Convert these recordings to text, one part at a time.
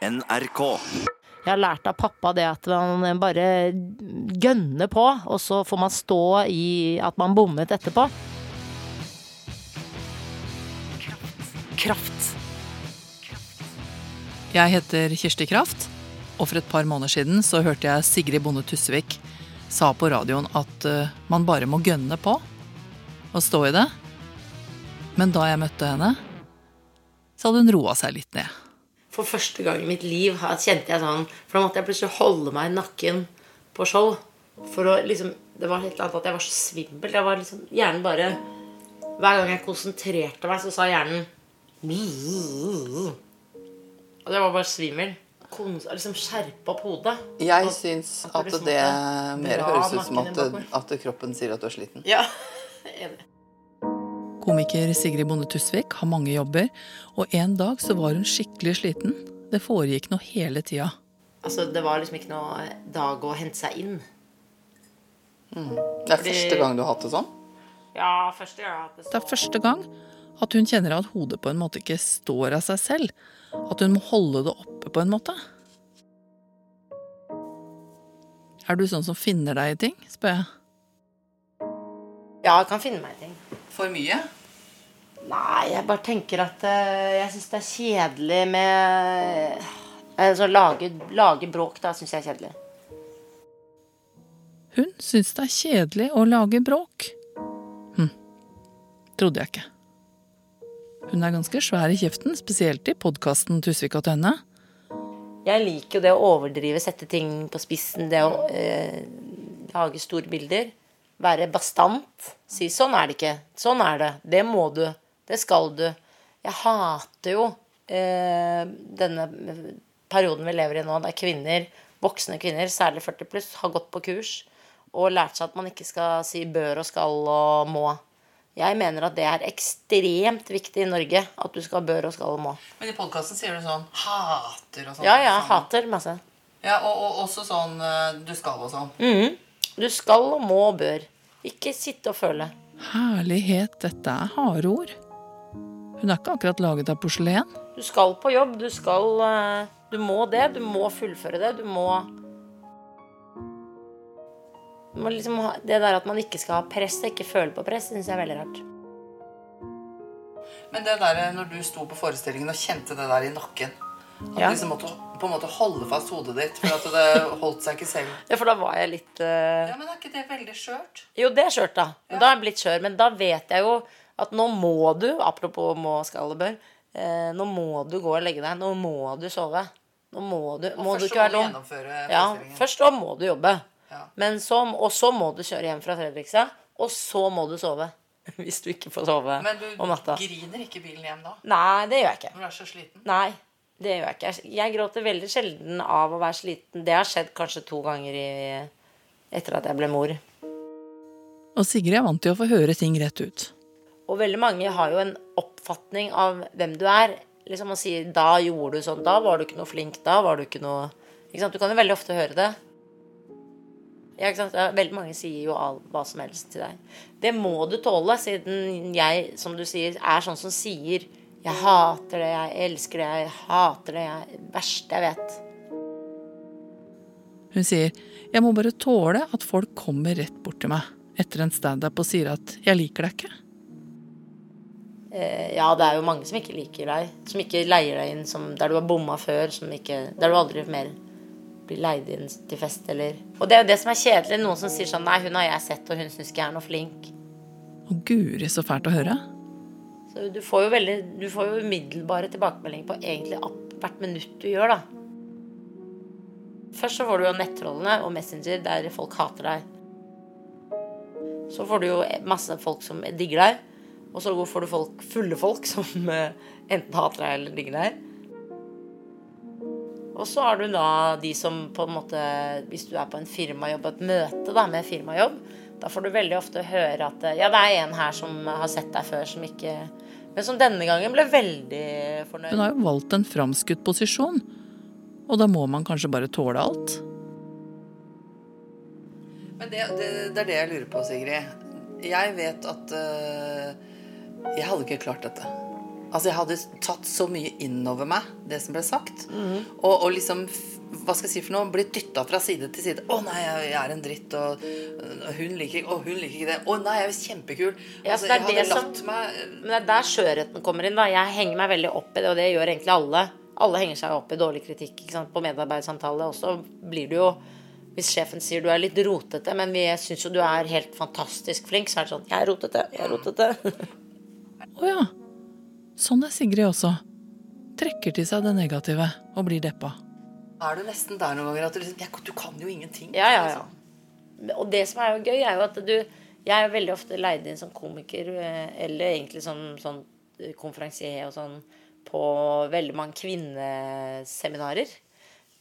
NRK. Jeg har lært av pappa det at man bare gønner på, og så får man stå i at man bommet etterpå. Kraft. Jeg heter Kirsti Kraft, og for et par måneder siden så hørte jeg Sigrid Bonde Tusvik sa på radioen at eh, man bare må gønne på og stå i det. Men da jeg møtte henne, så hadde hun roa seg litt ned. For første gang i mitt liv kjente jeg sånn For da måtte jeg plutselig holde meg i nakken på show. For å liksom Det var helt annet at jeg var så svimmel. Jeg var liksom Hjernen bare Hver gang jeg konsentrerte meg, så sa hjernen Og jeg var bare svimmel. Liksom skjerpe opp hodet. Jeg Og- syns at at liksom det mer høres ut som at, at kroppen sier at du er sliten. Ja. Enig. Komiker Sigrid Bonde Tusvik har mange jobber, og en dag så var hun skikkelig sliten. Det foregikk noe hele tida. Altså, det var liksom ikke noe dag å hente seg inn. Det er Fordi- første gang du har hatt det sånn? Ja, første gang jeg har hatt det sånn. Det er første gang at hun kjenner at hodet på en måte ikke står av seg selv. At hun må holde det oppe på en måte. Er du sånn som finner deg i ting, spør jeg. Ja, jeg kan finne meg i ting. For mye? Nei, jeg bare tenker at eh, jeg syns det er kjedelig med Altså lage, lage bråk, da syns jeg er kjedelig. Hun syns det er kjedelig å lage bråk. Hm. Trodde jeg ikke. Hun er ganske svær i kjeften, spesielt i podkasten Tusvik og Tønne. Jeg liker jo det å overdrive, sette ting på spissen, det å eh, lage store bilder. Være bastant. Si 'sånn er det ikke'. Sånn er det. Det må du. Det skal du. Jeg hater jo eh, denne perioden vi lever i nå, der kvinner, voksne kvinner, særlig 40 pluss, har gått på kurs og lært seg at man ikke skal si bør og skal og må. Jeg mener at det er ekstremt viktig i Norge at du skal bør og skal og må. Men i podkasten sier du sånn hater og sånn. Ja, jeg hater masse. Ja, og, og også sånn eh, du skal og sånn. Mhm. Du skal og må og bør. Ikke sitte og føle. Herlighet, dette er harde ord. Hun er ikke akkurat laget av porselen. Du skal på jobb. Du skal eh, Du må det. Du må fullføre det. Du må liksom Det der at man ikke skal ha press, ikke føle på press, syns jeg er veldig rart. Men det der når du sto på forestillingen og kjente det der i nakken At Ja. du liksom måtte på en måte holde fast hodet ditt, for at det holdt seg ikke selv. Ja, for da var jeg litt uh... Ja, Men er ikke det veldig skjørt? Jo, det er skjørt, da. Ja. Da er jeg blitt skjør. Men da vet jeg jo at nå må du, apropos må, skal og bør, eh, nå må du gå og legge deg. Nå må du sove. Nå må du, må du ikke være du dum. Ja, først da må du jobbe. Ja. Men så, og så må du kjøre hjem fra Fredrikstad. Og så må du sove. Hvis du ikke får sove Men du natta. griner ikke bilen hjem da? Nei, det gjør jeg ikke. Når du er så sliten? Nei, det gjør jeg ikke. Jeg- Jeg gråter veldig sjelden av å være sliten. Det har skjedd kanskje to ganger i, etter at jeg ble mor. Og Sigrid er vant til å få høre ting rett ut. Og veldig mange har jo en oppfatning av hvem du er. Liksom å si 'da gjorde du sånn', 'da var du ikke noe flink', 'da var du ikke noe ikke sant? Du kan jo veldig ofte høre det. Ja, ikke sant? Veldig mange sier jo all, hva som helst til deg. Det må du tåle, siden jeg, som du sier, er sånn som sier 'jeg hater det, jeg elsker det, jeg hater det, jeg verste jeg vet'. Hun sier jeg må bare tåle at folk kommer rett bort til meg etter en standup og sier at jeg liker deg ikke. Eh, Ja, det er jo mange som ikke liker deg. Som ikke leier deg inn som, der du har bomma før. Som ikke, der du aldri mer blir leid inn til fest, eller Og det er jo det som er kjedelig. Noen som sier sånn Nei, hun har jeg sett, og hun syns ikke jeg er noe flink. Og guri, så fælt å høre. Så du får jo veldig Du får jo umiddelbare tilbakemeldinger på egentlig hvert minutt du gjør, da. Først så får du jo nettrollene og Messenger der folk hater deg. Så får du jo masse folk som digger deg. Og så får du folk, fulle folk som eh, enten hater deg eller digger deg. Og så har du da de som på en måte Hvis du er på en firmajobb, et møte da med firmajobb, da får du veldig ofte høre at ja, det er en her som har sett deg før, som ikke Men som denne gangen ble veldig fornøyd. Hun har jo valgt en framskutt posisjon, og da må man kanskje bare tåle alt. Men det, det, det er det jeg lurer på, Sigrid. Jeg vet at øh, jeg hadde ikke klart dette. Altså, jeg hadde tatt så mye innover meg, det som ble sagt. Og, og liksom hva skal jeg si for noe, blitt dytta fra side til side. 'Å nei, jeg er en dritt', og og 'hun liker ikke Å, hun liker ikke det'. 'Å nei, jeg er kjempekul'. Ja, altså, jeg hadde latt som- meg Men det er der skjørheten kommer inn. da Jeg henger meg veldig opp i det, og det gjør egentlig alle. Alle henger seg opp i dårlig kritikk på medarbeidersamtale. Og så blir du jo Hvis sjefen sier du er litt rotete, men vi syns jo du er helt fantastisk flink, så er det sånn 'Jeg er rotete. Jeg er rotete'. Å ja. Sånn er Sigrid også. Trekker til seg det negative og blir deppa. Er du nesten der noen ganger at du liksom jeg, Du kan jo ingenting. Ja, ja, ja. Og det som er jo gøy, er jo at du Jeg er jo veldig ofte leid inn som komiker, eh, eller egentlig som sånn konferansier og sånn, på veldig mange kvinneseminarer.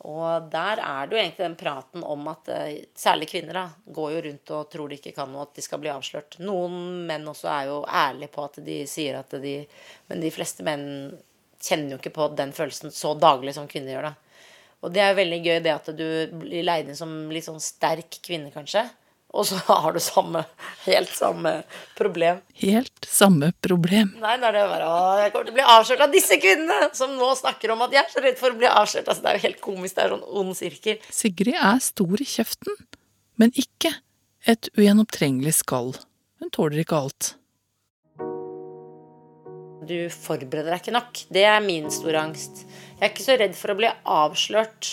Og der er det jo egentlig den praten om at eh, særlig kvinner da, går jo rundt og tror de ikke kan noe, at de skal bli avslørt. Noen menn også er jo ærlige på at de sier at de Men de fleste menn kjenner jo ikke på den følelsen så daglig som kvinner gjør, da. Og det er jo veldig gøy det at du blir leid inn som litt sånn sterk kvinne, kanskje. Og så har du samme, helt samme problem. Helt samme problem. Nei, da er det bare Å, jeg kommer til å bli avslørt av disse kvinnene! Som nå snakker om at jeg er så redd for å bli avslørt. Altså, det er jo helt komisk. Det er sånn ond sirkel. Sigrid er stor i kjeften, men ikke et ugjennomtrengelig skall. Hun tåler ikke alt. Du forbereder deg ikke nok. Det er min store angst. Jeg er ikke så redd for å bli avslørt,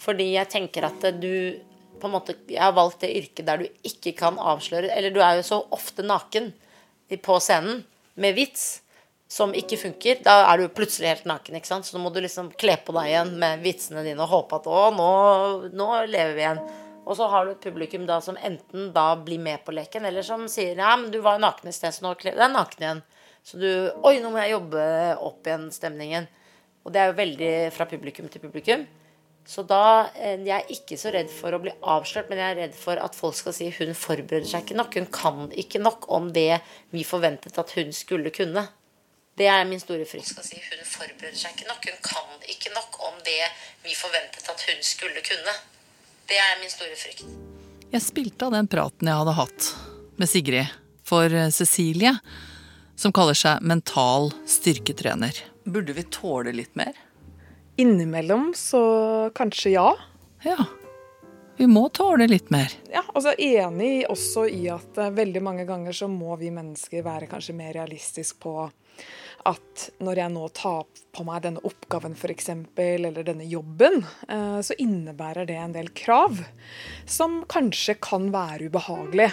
fordi jeg tenker at du på en måte, Jeg har valgt det yrket der du ikke kan avsløre Eller du er jo så ofte naken på scenen med vits som ikke funker. Da er du plutselig helt naken, ikke sant. Så nå må du liksom kle på deg igjen med vitsene dine og håpe at å, nå, nå lever vi igjen. Og så har du et publikum da som enten da blir med på leken, eller som sier ja, men du var jo naken i sted, så nå kler du deg naken igjen. Så du Oi, nå må jeg jobbe opp igjen stemningen. Og det er jo veldig fra publikum til publikum. Så da eh, Jeg er ikke så redd for å bli avslørt, men jeg er redd for at folk skal si hun forbereder seg ikke nok. Hun kan ikke nok om det vi forventet at hun skulle kunne. Det er min store frykt. Skal si hun forbereder seg ikke nok. Hun kan ikke nok om det vi forventet at hun skulle kunne. Det er min store frykt. Jeg spilte av den praten jeg hadde hatt med Sigrid for eh, Cecilie, som kaller seg mental styrketrener. Burde vi tåle litt mer? Innimellom så kanskje ja. Ja. Vi må tåle litt mer. Ja, altså Enig også i at eh, veldig mange ganger så må vi mennesker være kanskje mer realistisk på at når jeg nå tar på meg denne oppgaven f.eks., eller denne jobben, eh, så innebærer det en del krav som kanskje kan være ubehagelig.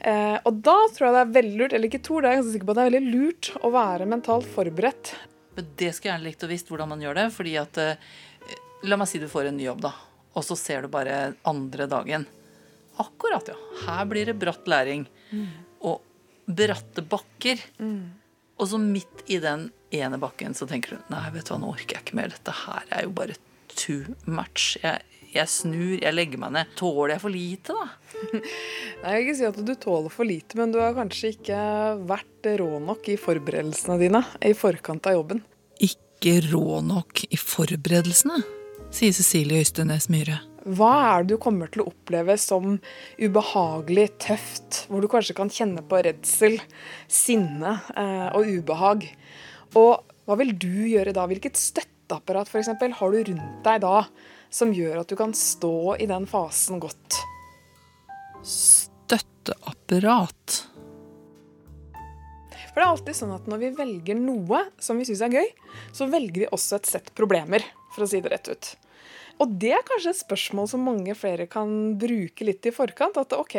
Eh, Og da tror jeg det er veldig lurt, eller ikke tror det, jeg er ganske sikker på at det er veldig lurt å være mentalt forberedt Men det skulle jeg gjerne likt å visst hvordan man gjør det. fordi at eh, La meg si du får en ny jobb, da. Og så ser du bare andre dagen. Akkurat, ja. Her blir det bratt læring. Og bratte bakker. Og så midt i den ene bakken så tenker du nei, vet du hva, nå orker jeg ikke mer. Dette her er jo bare too much. Jeg, jeg snur, jeg legger meg ned. Tåler jeg for lite, da? Nei, Jeg vil ikke si at du tåler for lite, men du har kanskje ikke vært rå nok i forberedelsene dine i forkant av jobben. Ikke rå nok i forberedelsene, sier Cecilie Øystenes Myhre. Hva er det du kommer til å oppleve som ubehagelig tøft, hvor du kanskje kan kjenne på redsel, sinne eh, og ubehag? Og hva vil du gjøre da? Hvilket støtteapparat for eksempel, har du rundt deg da som gjør at du kan stå i den fasen godt? Støtteapparat. For det er alltid sånn at når vi velger noe som vi syns er gøy, så velger vi også et sett problemer, for å si det rett ut. Og det er kanskje et spørsmål som mange flere kan bruke litt i forkant. At OK,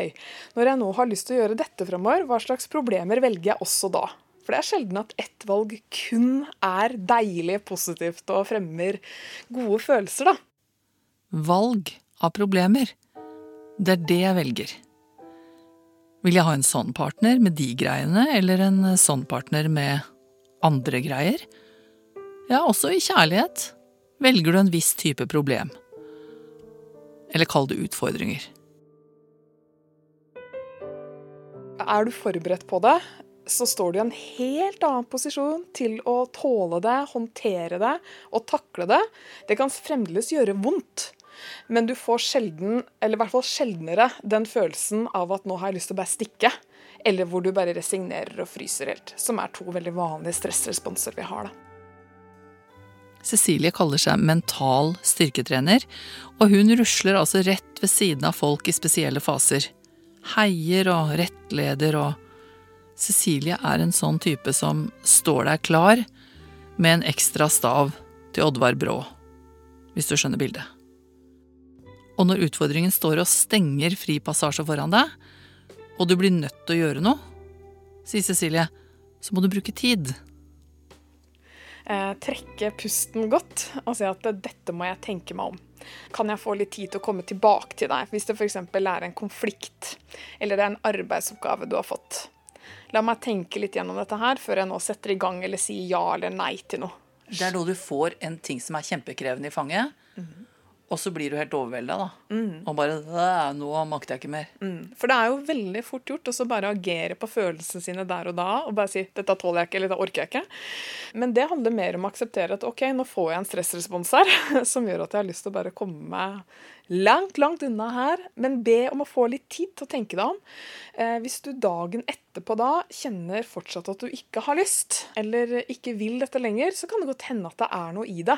når jeg nå har lyst til å gjøre dette fremover, hva slags problemer velger jeg også da? For det er sjelden at ett valg kun er deilig, positivt og fremmer gode følelser, da. Valg av problemer. Det er det jeg velger. Vil jeg ha en sånn partner med de greiene, eller en sånn partner med andre greier? Ja, også i kjærlighet velger du en viss type problem. Eller kall det utfordringer. Er du forberedt på det, så står du i en helt annen posisjon til å tåle det, håndtere det og takle det. Det kan fremdeles gjøre vondt, men du får sjelden, eller i hvert fall sjeldnere, den følelsen av at nå har jeg lyst til å bare stikke. eller hvor du bare resignerer og fryser helt. Som er to veldig vanlige stressresponser vi har. da. Cecilie kaller seg mental styrketrener, og hun rusler altså rett ved siden av folk i spesielle faser. Heier og rettleder og Cecilie er en sånn type som står der klar med en ekstra stav til Oddvar Brå, hvis du skjønner bildet. Og når utfordringen står og stenger fri passasje foran deg, og du blir nødt til å gjøre noe, sier Cecilie, så må du bruke tid. Eh, trekke pusten godt og si at dette må jeg tenke meg om. Kan jeg få litt tid til å komme tilbake til deg hvis det f.eks. er en konflikt eller det er en arbeidsoppgave du har fått? La meg tenke litt gjennom dette her før jeg nå setter i gang eller sier ja eller nei til noe. Det er da du får en ting som er kjempekrevende i fanget, mm. Og så blir du helt overvelda, da. Mm. Og bare Nå makter jeg ikke mer. Mm. For det er jo veldig fort gjort å bare agere på følelsene sine der og da og bare si 'dette tåler jeg ikke', eller 'dette orker jeg ikke'. Men det handler mer om å akseptere at ok, nå får jeg en stressrespons her som gjør at jeg har lyst til å bare komme meg langt, langt unna her, men be om å få litt tid til å tenke deg om. Eh, hvis du dagen etterpå da kjenner fortsatt at du ikke har lyst, eller ikke vil dette lenger, så kan det godt hende at det er noe i det.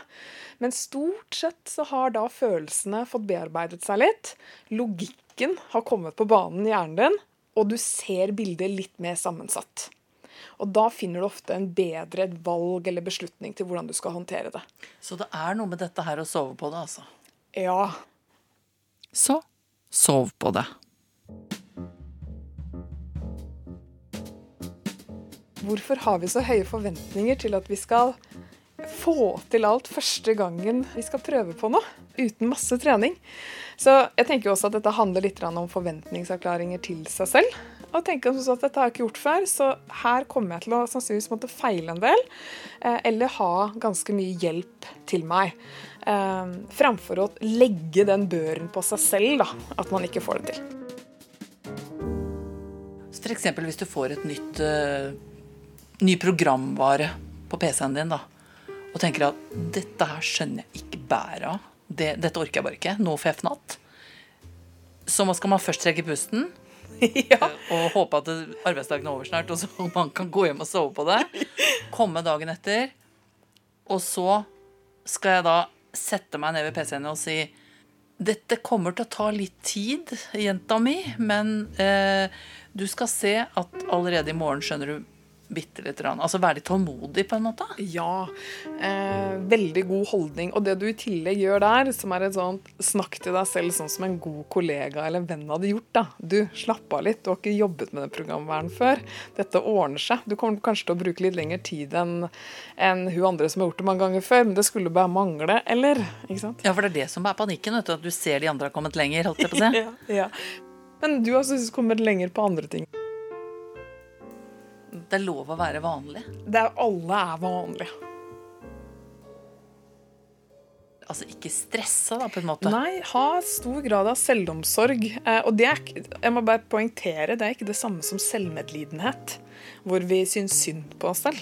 Men stort sett så har da følelsene fått bearbeidet seg litt. Logikken har kommet på banen i hjernen din, og du ser bildet litt mer sammensatt. Og da finner du ofte en bedre valg eller beslutning til hvordan du skal håndtere det. Så det er noe med dette her å sove på det, altså? Ja, så sov på det. Hvorfor har vi så høye forventninger til at vi skal få til alt første gangen vi skal prøve på noe, uten masse trening? Så jeg tenker også at dette handler litt om forventningsavklaringer til seg selv. Og tenker også at dette har jeg ikke gjort før, så her kommer jeg til å sannsynligvis måtte feile en del. Eh, eller ha ganske mye hjelp til meg. Eh, framfor å legge den børen på seg selv, da, at man ikke får det til. F.eks. hvis du får et nytt uh, ny programvare på PC-en din, da, og tenker at dette her skjønner jeg ikke bæret av. Det, dette orker jeg bare ikke. Nå får jeg fnatt. Så skal man først trekke pusten. ja. Og håpe at arbeidsdagen er over snart, og så man kan gå hjem og sove på det. Komme dagen etter. Og så skal jeg da sette meg ned ved PC-en og si dette kommer til å ta litt tid, jenta mi, men eh, du skal se at allerede i morgen skjønner du bitte litt. Altså være litt tålmodig, på en måte? Ja. Eh, veldig god holdning. Og det du i tillegg gjør der, som er et sånt snakk til deg selv sånn som en god kollega eller venn hadde gjort, da. Du, slapp av litt. Du har ikke jobbet med den programvern før. Dette ordner seg. Du kommer kanskje til å bruke litt lengre tid enn en hun andre som har gjort det mange ganger før, men det skulle bare mangle, eller? Ikke sant? Ja, for det er det som er panikken, vet du. At du ser de andre har kommet lenger, holdt jeg på å si. ja, ja. Men du har altså kommet lenger på andre ting. Det er lov å være vanlig. Det er, alle er vanlige. Altså ikke stressa, da, på en måte? Nei, ha stor grad av selvomsorg. Eh, og det er, jeg må bare poengtere, det er ikke det samme som selvmedlidenhet. Hvor vi syns synd på oss selv.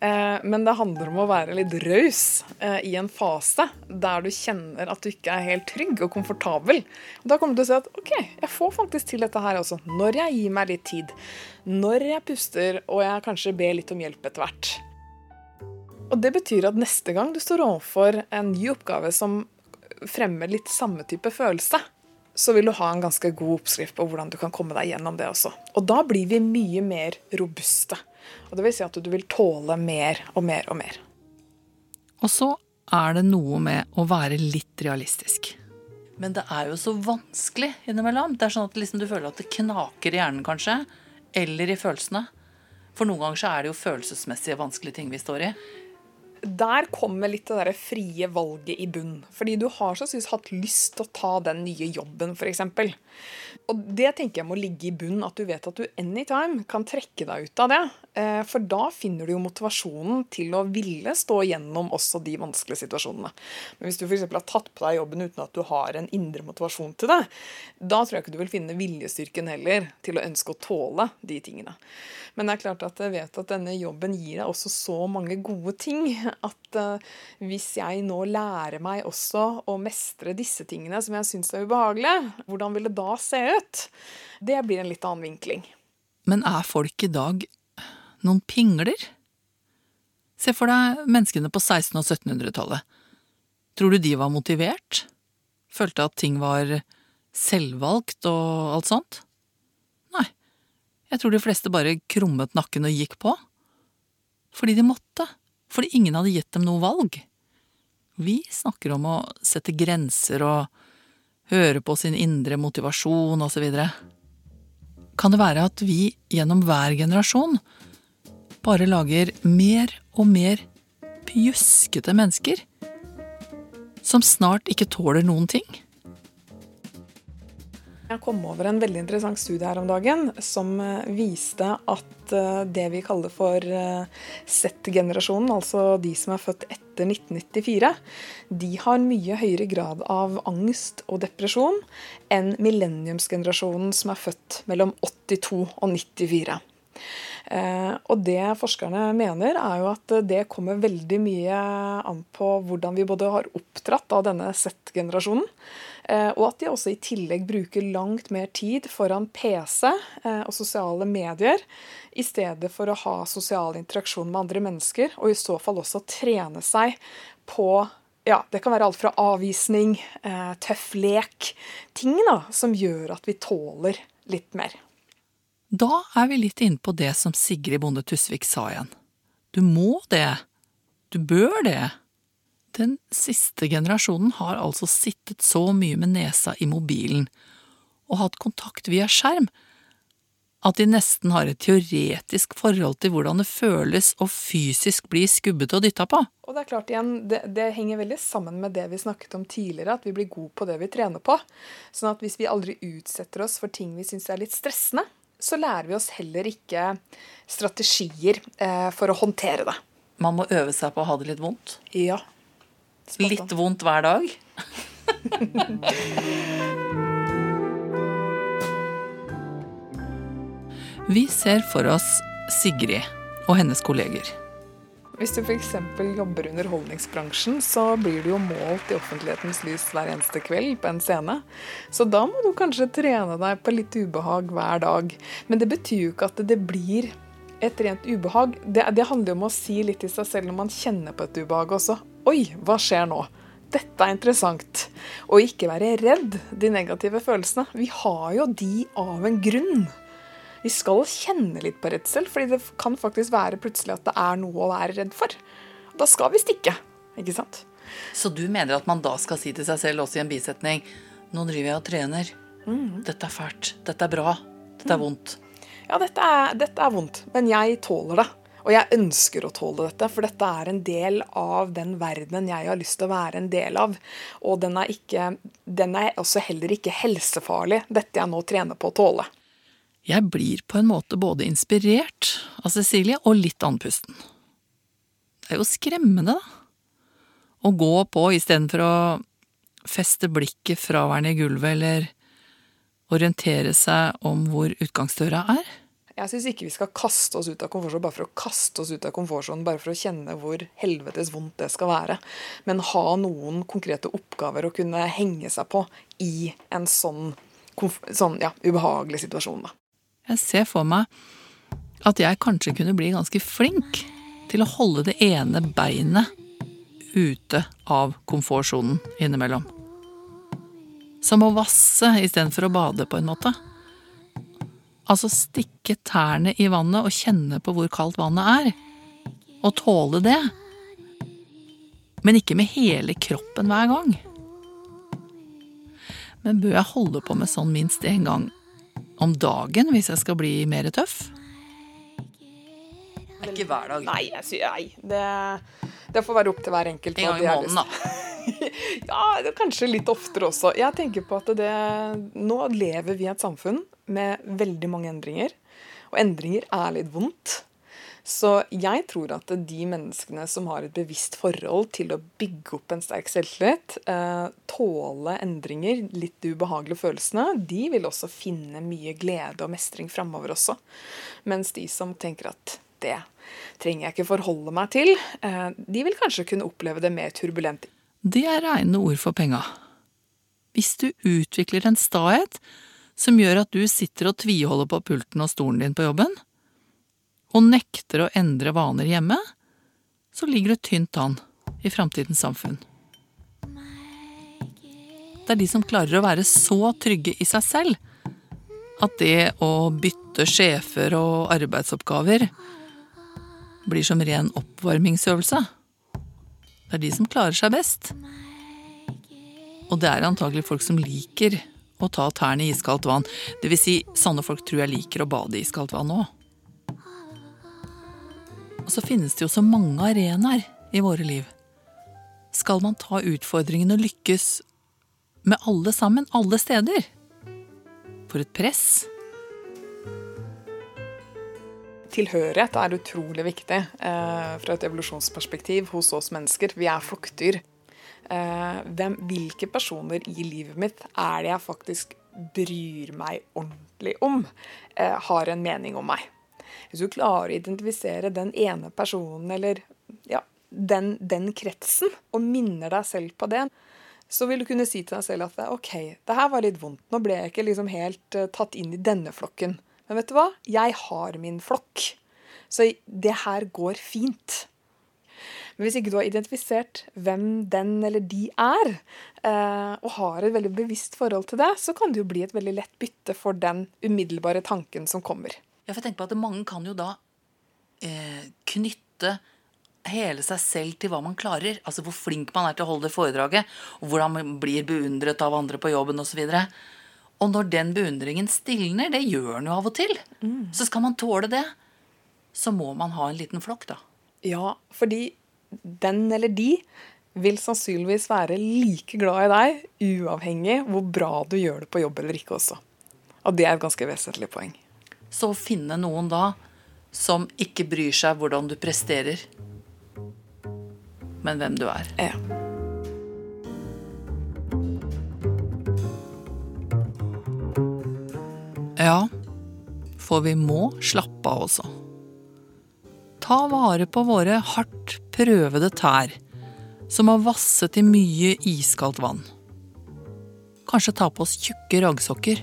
Eh, men det handler om å være litt raus eh, i en fase der du kjenner at du ikke er helt trygg og komfortabel. Da kommer du til å si at OK, jeg får faktisk til dette her også. Når jeg gir meg litt tid. Når jeg puster og jeg kanskje ber litt om hjelp etter hvert. Og det betyr at neste gang du står overfor en ny oppgave som fremmer litt samme type følelse, så vil du ha en ganske god oppskrift på hvordan du kan komme deg gjennom det også. Og da blir vi mye mer robuste. Og det vil si at du vil tåle mer og mer og mer. Og så er det noe med å være litt realistisk. Men det er jo så vanskelig innimellom. Det er sånn at liksom du føler at det knaker i hjernen, kanskje. Eller i følelsene. For noen ganger så er det jo følelsesmessige vanskelige ting vi står i der kommer litt det der frie valget i bunn. Fordi du har så synes, hatt lyst til å ta den nye jobben, f.eks. Og det tenker jeg må ligge i bunn, at du vet at du anytime kan trekke deg ut av det. Eh, for da finner du jo motivasjonen til å ville stå gjennom også de vanskelige situasjonene. Men hvis du f.eks. har tatt på deg jobben uten at du har en indre motivasjon til det, da tror jeg ikke du vil finne viljestyrken heller til å ønske å tåle de tingene. Men det er klart at jeg vet at denne jobben gir deg også så mange gode ting at uh, hvis jeg nå lærer meg også å mestre disse tingene som jeg syns er ubehagelige, hvordan vil det da se ut? Det blir en litt annen vinkling. Men er folk i dag noen pingler? Se for deg menneskene på 1600- og 1700-tallet. Tror du de var motivert? Følte at ting var selvvalgt og alt sånt? Nei, jeg tror de fleste bare krummet nakken og gikk på. Fordi de måtte, fordi ingen hadde gitt dem noe valg. Vi snakker om å sette grenser og høre på sin indre motivasjon osv. Kan det være at vi gjennom hver generasjon bare lager mer og mer pjuskete mennesker? Som snart ikke tåler noen ting? Jeg kom over en veldig interessant studie her om dagen som eh, viste at eh, det vi kaller for eh, Z-generasjonen, altså de som er født etter 1994, de har mye høyere grad av angst og depresjon enn millenniumsgenerasjonen som er født mellom 82 og 94. Og det forskerne mener, er jo at det kommer veldig mye an på hvordan vi både har oppdratt av denne Z-generasjonen, Eh, og at de også i tillegg bruker langt mer tid foran PC eh, og sosiale medier i stedet for å ha sosial interaksjon med andre mennesker, og i så fall også trene seg på ja, Det kan være alt fra avvisning, eh, tøff lek, ting da, som gjør at vi tåler litt mer. Da er vi litt inne på det som Sigrid Bonde Tusvik sa igjen. Du må det. Du bør det. Den siste generasjonen har altså sittet så mye med nesa i mobilen og hatt kontakt via skjerm at de nesten har et teoretisk forhold til hvordan det føles å fysisk bli skubbet og dytta på. Og Det er klart igjen, det, det, henger veldig sammen med det vi snakket om tidligere, at vi blir gode på det vi trener på. Sånn at hvis vi aldri utsetter oss for ting vi syns er litt stressende, så lærer vi oss heller ikke strategier eh, for å håndtere det. Man må øve seg på å ha det litt vondt? Ja, Litt vondt hver dag? Vi ser for oss Sigrid og hennes kolleger. Hvis du f.eks. jobber i underholdningsbransjen, så blir du jo målt i offentlighetens lys hver eneste kveld på en scene. Så da må du kanskje trene deg på litt ubehag hver dag. Men det betyr jo ikke at det blir et rent ubehag. Det, det handler jo om å si litt i seg selv når man kjenner på et ubehag også. Oi, hva skjer nå? Dette er interessant. Og ikke være redd de negative følelsene. Vi har jo de av en grunn. Vi skal kjenne litt på redsel, fordi det kan faktisk være plutselig at det er noe å være redd for. Da skal vi stikke, ikke sant? Så du mener at man da skal si til seg selv også i en bisetning Nå driver jeg og trener. Mm. Dette er fælt. Dette er bra. Dette er vondt. Ja, dette er, dette er vondt, men jeg tåler det. Og jeg ønsker å tåle dette, for dette er en del av den verdenen jeg har lyst til å være en del av. Og den er, ikke, den er også heller ikke helsefarlig, dette jeg nå trener på å tåle. Jeg blir på en måte både inspirert av Cecilie og litt andpusten. Det er jo skremmende, da. Å gå på istedenfor å feste blikket fraværende i gulvet eller orientere seg om hvor utgangsdøra er. Jeg syns ikke vi skal kaste oss ut av komfortsonen bare for å kaste oss ut av komfortsonen, bare for å kjenne hvor helvetes vondt det skal være. Men ha noen konkrete oppgaver å kunne henge seg på i en sånn, sånn ja, ubehagelig situasjon. Da. Jeg ser for meg at jeg kanskje kunne bli ganske flink til å holde det ene beinet ute av komfortsonen innimellom. Som å vasse istedenfor å bade, på en måte. Altså stikke tærne i vannet og kjenne på hvor kaldt vannet er. Og tåle det. Men ikke med hele kroppen hver gang. Men bør jeg holde på med sånn minst én gang om dagen hvis jeg skal bli mer tøff? Ikke hver dag. Nei, jeg sier nei. Det, det, får være opp til hver enkelt. En gang i måneden, da. ja, kanskje litt oftere også. Jeg tenker på at det, nå lever vi i et samfunn med veldig mange endringer. Og endringer er litt vondt. Så jeg tror at de menneskene som har et bevisst forhold til å bygge opp en sterk selvtillit, eh, tåle endringer, litt de ubehagelige følelsene, de vil også finne mye glede og mestring framover også. Mens de som tenker at det trenger jeg ikke forholde meg til, eh, de vil kanskje kunne oppleve det mer turbulent det er reine ord for penga. Hvis du utvikler en stahet, som gjør at du sitter og tviholder på pulten og stolen din på jobben, og nekter å endre vaner hjemme, så ligger du tynt an i framtidens samfunn. Det er de som klarer å være så trygge i seg selv at det å bytte sjefer og arbeidsoppgaver blir som ren oppvarmingsøvelse. Det er de som klarer seg best. Og det er antagelig folk som liker å ta tærne i iskaldt vann. Det vil si, sånne folk tror jeg liker å bade i iskaldt vann òg. Og så finnes det jo så mange arenaer i våre liv. Skal man ta utfordringen og lykkes med alle sammen, alle steder? For et press. Tilhørighet er utrolig viktig eh, fra et evolusjonsperspektiv hos oss mennesker. Vi er flokkdyr. Eh, hvem, hvilke personer i livet mitt er det jeg faktisk bryr meg ordentlig om, eh, har en mening om meg? Hvis du klarer å identifisere den ene personen eller ja, den, den kretsen, og minner deg selv på det, så vil du kunne si til deg selv at OK, det her var litt vondt. Nå ble jeg ikke liksom helt uh, tatt inn i denne flokken. Men vet du hva? Jeg har min flokk. Så det her går fint. Men hvis ikke du har identifisert hvem den eller de er, uh, og har et veldig bevisst forhold til det, så kan det jo bli et veldig lett bytte for den umiddelbare tanken som kommer. Ja, for jeg tenker på at Mange kan jo da eh, knytte hele seg selv til hva man klarer. Altså hvor flink man er til å holde det foredraget, og hvordan man blir beundret av andre på jobben osv. Og, og når den beundringen stilner, det gjør den jo av og til, mm. så skal man tåle det, så må man ha en liten flokk, da. Ja, fordi den eller de vil sannsynligvis være like glad i deg, uavhengig hvor bra du gjør det på jobb eller ikke også. Og det er et ganske vesentlig poeng. Så å finne noen da som ikke bryr seg hvordan du presterer, men hvem du er. Ja. Ja, for vi må slappe av også. Ta vare på våre hardt prøvede tær, som har vasset i mye iskaldt vann. Kanskje ta på oss tjukke raggsokker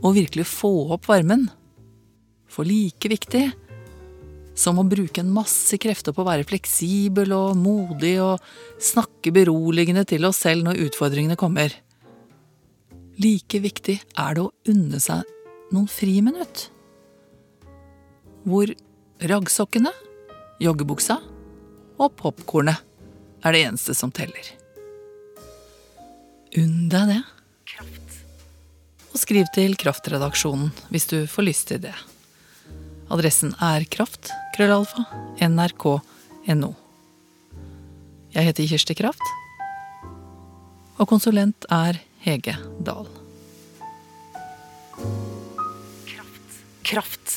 og virkelig få opp varmen. For like viktig som å bruke en masse krefter på å være fleksibel og modig og snakke beroligende til oss selv når utfordringene kommer. Like viktig er det å unne seg noen friminutt. Hvor raggsokkene, joggebuksa og popkornet er det eneste som teller. Unn deg det. Og skriv til Kraftredaksjonen hvis du får lyst til det. Adressen er kraft, krøllalfa, nrk.no. Jeg heter Kirsti Kraft, og konsulent er Hege Dahl. Kraft. Kraft.